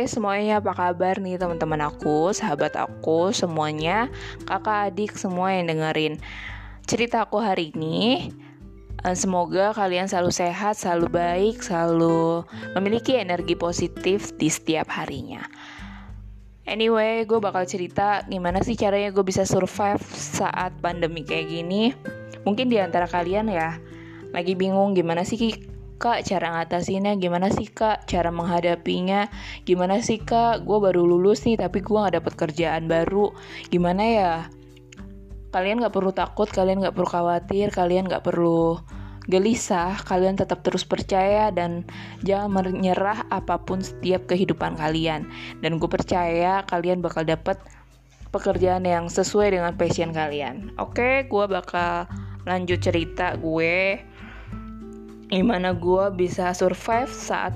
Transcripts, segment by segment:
Hai semuanya, apa kabar nih teman-teman aku, sahabat aku, semuanya, kakak adik semua yang dengerin cerita aku hari ini. Eh, semoga kalian selalu sehat, selalu baik, selalu memiliki energi positif di setiap harinya. Anyway, gue bakal cerita gimana sih caranya gue bisa survive saat pandemi kayak gini. Mungkin di antara kalian ya lagi bingung gimana sih kak cara ngatasinnya gimana sih kak? Cara menghadapinya gimana sih kak? Gue baru lulus nih tapi gue gak dapet kerjaan baru. Gimana ya? Kalian gak perlu takut kalian gak perlu khawatir kalian gak perlu gelisah kalian tetap terus percaya dan jangan menyerah apa pun setiap kehidupan kalian. Dan gue percaya kalian bakal dapet pekerjaan yang sesuai dengan passion kalian. Oke gue bakal lanjut cerita gue gimana gue bisa survive saat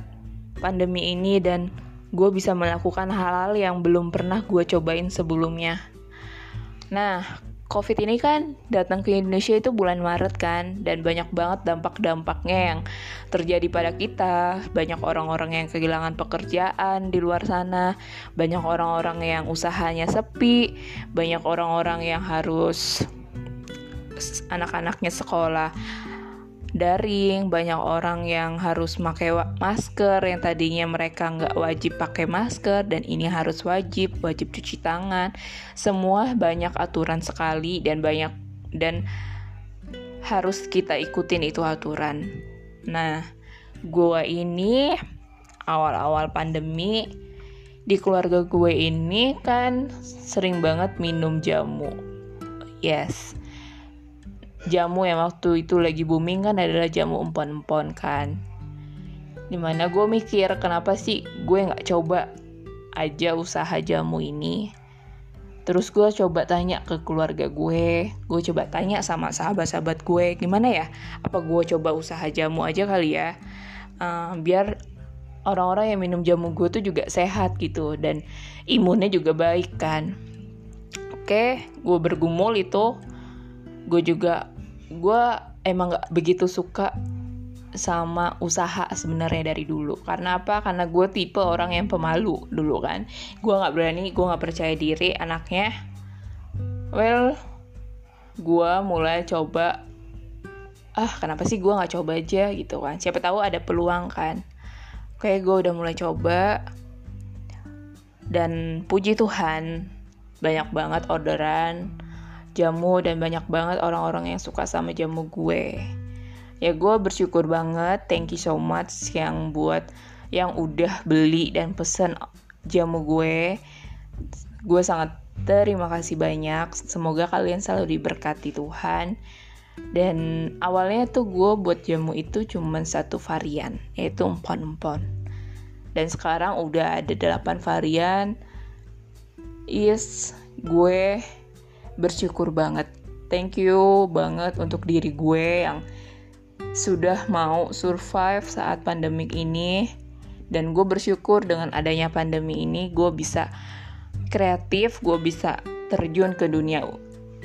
pandemi ini dan gue bisa melakukan hal-hal yang belum pernah gue cobain sebelumnya. Nah, COVID ini kan datang ke Indonesia itu bulan Maret kan, dan banyak banget dampak-dampaknya yang terjadi pada kita. Banyak orang-orang yang kehilangan pekerjaan di luar sana, banyak orang-orang yang usahanya sepi, banyak orang-orang yang harus anak-anaknya sekolah daring, banyak orang yang harus pakai masker yang tadinya mereka nggak wajib pakai masker dan ini harus wajib, wajib cuci tangan. Semua banyak aturan sekali dan banyak dan harus kita ikutin itu aturan. Nah, gue ini awal-awal pandemi di keluarga gue ini kan sering banget minum jamu. Yes jamu yang waktu itu lagi booming kan adalah jamu empon-empon kan. Di mana gue mikir kenapa sih gue nggak coba aja usaha jamu ini? Terus gue coba tanya ke keluarga gue gue coba tanya sama sahabat-sahabat gue gimana ya? Apa gue coba usaha jamu aja kali ya? Uh, biar orang-orang yang minum jamu gue tuh juga sehat gitu. Dan imunnya juga baik kan. Oke gue bergumul itu gue juga gue emang gak begitu suka sama usaha sebenarnya dari dulu. Karena apa? Karena gue tipe orang yang pemalu dulu kan. Gue nggak berani gue nggak percaya diri. Anaknya well gue mulai coba ah kenapa sih gue nggak coba aja? gitu kan. Siapa tahu ada peluang kan. Kayak gue udah mulai coba. Dan puji Tuhan banyak banget orderan jamu dan banyak banget orang-orang yang suka sama jamu gue. Ya gue bersyukur banget. Thank you so much yang buat yang udah beli dan pesen jamu gue. Gue sangat terima kasih banyak. Semoga kalian selalu diberkati Tuhan. Dan awalnya tuh gue buat jamu itu cuma satu varian yaitu empon-empon. Dan sekarang udah ada delapan varian. Yes gue bersyukur banget. Thank you banget untuk diri gue yang sudah mau survive saat pandemik ini. Dan gue bersyukur dengan adanya pandemi ini gue bisa kreatif gue bisa terjun ke dunia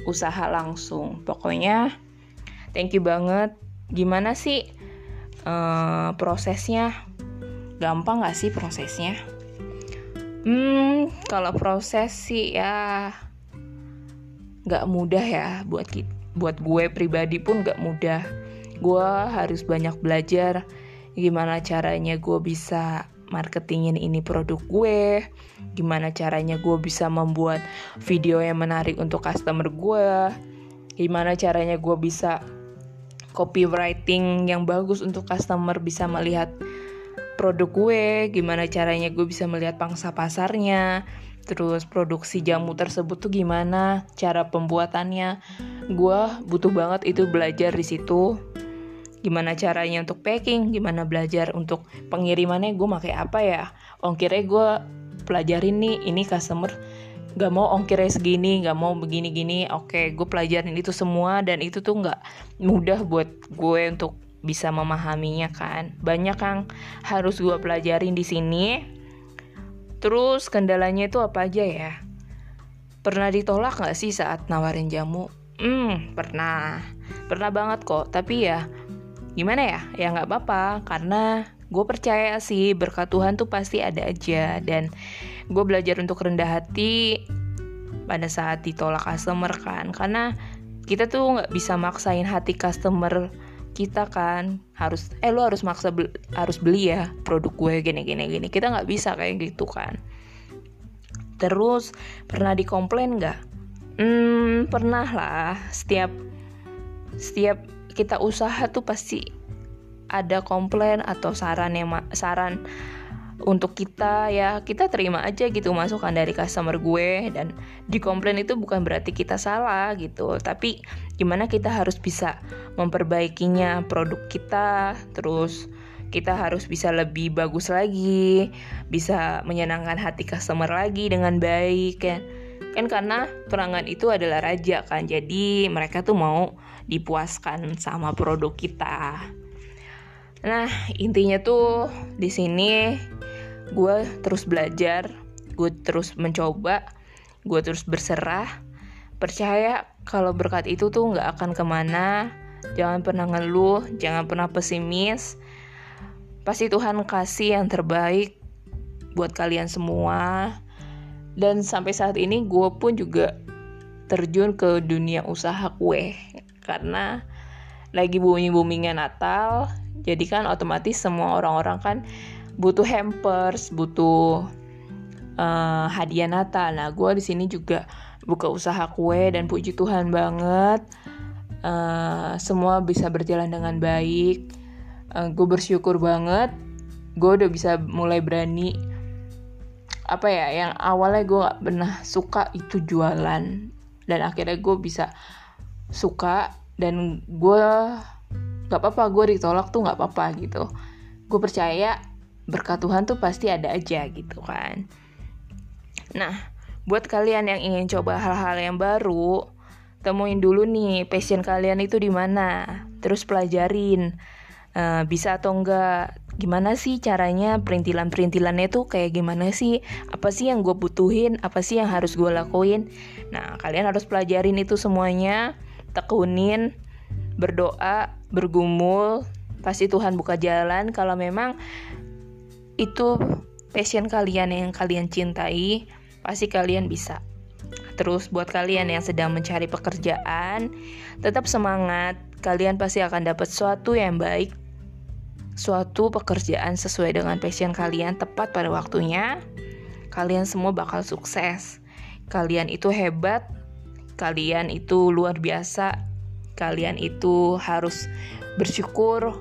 usaha langsung. Pokoknya thank you banget. Gimana sih uh, prosesnya? Gampang gak sih prosesnya? Hmm kalau proses sih ya nggak mudah ya buat kita, buat gue pribadi pun nggak mudah. Gue harus banyak belajar gimana caranya gue bisa marketingin ini produk gue gimana caranya gue bisa membuat video yang menarik untuk customer gue gimana caranya gue bisa copywriting yang bagus untuk customer bisa melihat produk gue gimana caranya gue bisa melihat pangsa pasarnya terus produksi jamu tersebut tuh gimana? Cara pembuatannya? Gue butuh banget itu belajar di situ. Gimana caranya untuk packing? Gimana belajar untuk pengirimannya? Gue pakai apa ya? Ongkirnya gue pelajarin nih ini customer gak mau ongkirnya segini gak mau begini gini oke gue pelajarin itu semua dan itu tuh gak mudah buat gue untuk bisa memahaminya kan. Banyak yang harus gue pelajarin di sini Terus kendalanya itu apa aja ya? Pernah ditolak gak sih saat nawarin jamu? Hmm, pernah. Pernah banget kok. Tapi ya gimana ya? Ya nggak apa-apa karena gue percaya sih berkat Tuhan tuh pasti ada aja dan gue belajar untuk rendah hati pada saat ditolak customer kan karena kita tuh nggak bisa maksain hati customer kita kan harus eh lo harus maksa beli, harus beli ya produk gue gini gini gini. Kita nggak bisa kayak gitu kan. Terus pernah dikomplain nggak? Hmm pernah lah. Setiap setiap kita usaha tuh pasti ada komplain atau saran yang saran untuk kita ya kita terima aja gitu masukan dari customer gue dan di komplain itu bukan berarti kita salah gitu. Tapi gimana kita harus bisa memperbaikinya produk kita terus kita harus bisa lebih bagus lagi bisa menyenangkan hati customer lagi dengan baik kan kan karena pelanggan itu adalah raja kan jadi mereka tuh mau dipuaskan sama produk kita. Nah, intinya tuh di sini gue terus belajar, gue terus mencoba, gue terus berserah. Percaya kalau berkat itu tuh nggak akan ke mana. Jangan pernah ngeluh, jangan pernah pesimis. Pasti Tuhan kasih yang terbaik buat kalian semua. Dan sampai saat ini gue pun juga terjun ke dunia usaha kue karena lagi booming boomingnya Natal jadi kan otomatis semua orang-orang kan butuh hampers, butuh uh, hadiah Natal. Nah, gue di sini juga buka usaha kue dan puji Tuhan banget uh, semua bisa berjalan dengan baik. Uh, eh, gue bersyukur banget. Gue udah bisa mulai berani apa ya yang awalnya gue gak pernah suka itu jualan dan akhirnya gue bisa suka dan gue gak apa-apa gue ditolak tuh gak apa-apa gitu gue percaya berkat Tuhan tuh pasti ada aja gitu kan. Nah buat kalian yang ingin coba hal-hal yang baru temuin dulu nih passion kalian itu di mana. Terus pelajarin uh, bisa atau enggak. Gimana sih caranya perintilan-perintilannya tuh kayak gimana sih? Apa sih yang gue butuhin? Apa sih yang harus gue lakuin? Nah kalian harus pelajarin itu semuanya. Tekunin berdoa bergumul. Pasti Tuhan buka jalan. Kalau memang itu passion kalian yang kalian cintai pasti kalian bisa. Terus buat kalian yang sedang mencari pekerjaan tetap semangat. Kalian pasti akan dapat sesuatu yang baik suatu pekerjaan sesuai dengan passion kalian tepat pada waktunya. Kalian semua bakal sukses. Kalian itu hebat kalian itu luar biasa kalian itu harus bersyukur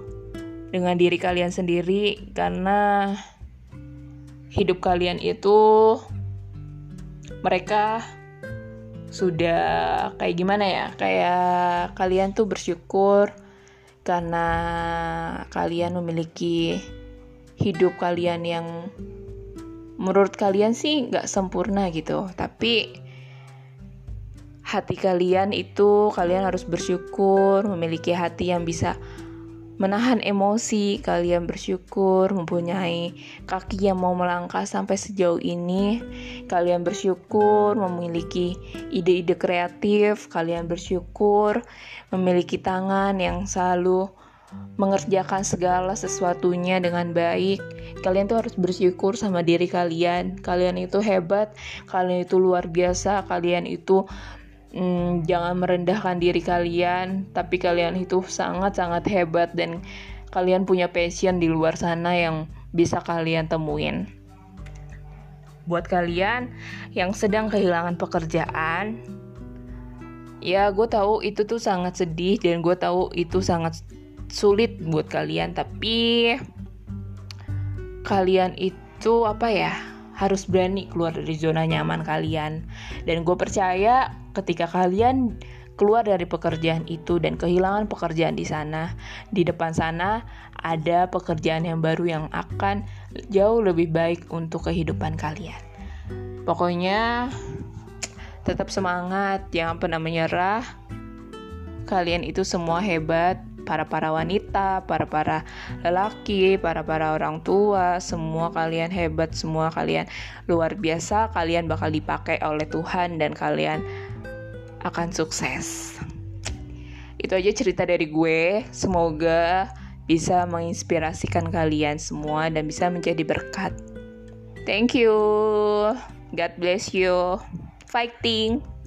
dengan diri kalian sendiri karena hidup kalian itu mereka sudah kayak gimana ya? Kayak kalian tuh bersyukur karena kalian memiliki hidup kalian yang menurut kalian sih nggak sempurna gitu. Tapi hati kalian itu kalian harus bersyukur, memiliki hati yang bisa menahan emosi, kalian bersyukur mempunyai kaki yang mau melangkah sampai sejauh ini, kalian bersyukur memiliki ide-ide kreatif, kalian bersyukur memiliki tangan yang selalu mengerjakan segala sesuatunya dengan baik. Kalian tuh harus bersyukur sama diri kalian. Kalian itu hebat, kalian itu luar biasa, kalian itu hmm, jangan merendahkan diri kalian, tapi kalian itu sangat-sangat hebat dan kalian punya passion di luar sana yang bisa kalian temuin. Buat kalian yang sedang kehilangan pekerjaan, ya gue tahu itu tuh sangat sedih dan gue tahu itu sangat sulit buat kalian, tapi kalian itu apa ya harus berani keluar dari zona nyaman kalian dan gue percaya ketika kalian keluar dari pekerjaan itu dan kehilangan pekerjaan di sana, di depan sana ada pekerjaan yang baru yang akan jauh lebih baik untuk kehidupan kalian. Pokoknya tetap semangat, jangan pernah menyerah. Kalian itu semua hebat, para-para wanita, para-para lelaki, para-para orang tua, semua kalian hebat, semua kalian luar biasa, kalian bakal dipakai oleh Tuhan dan kalian akan sukses. Itu aja cerita dari gue. Semoga bisa menginspirasikan kalian semua dan bisa menjadi berkat. Thank you. God bless you. Fighting.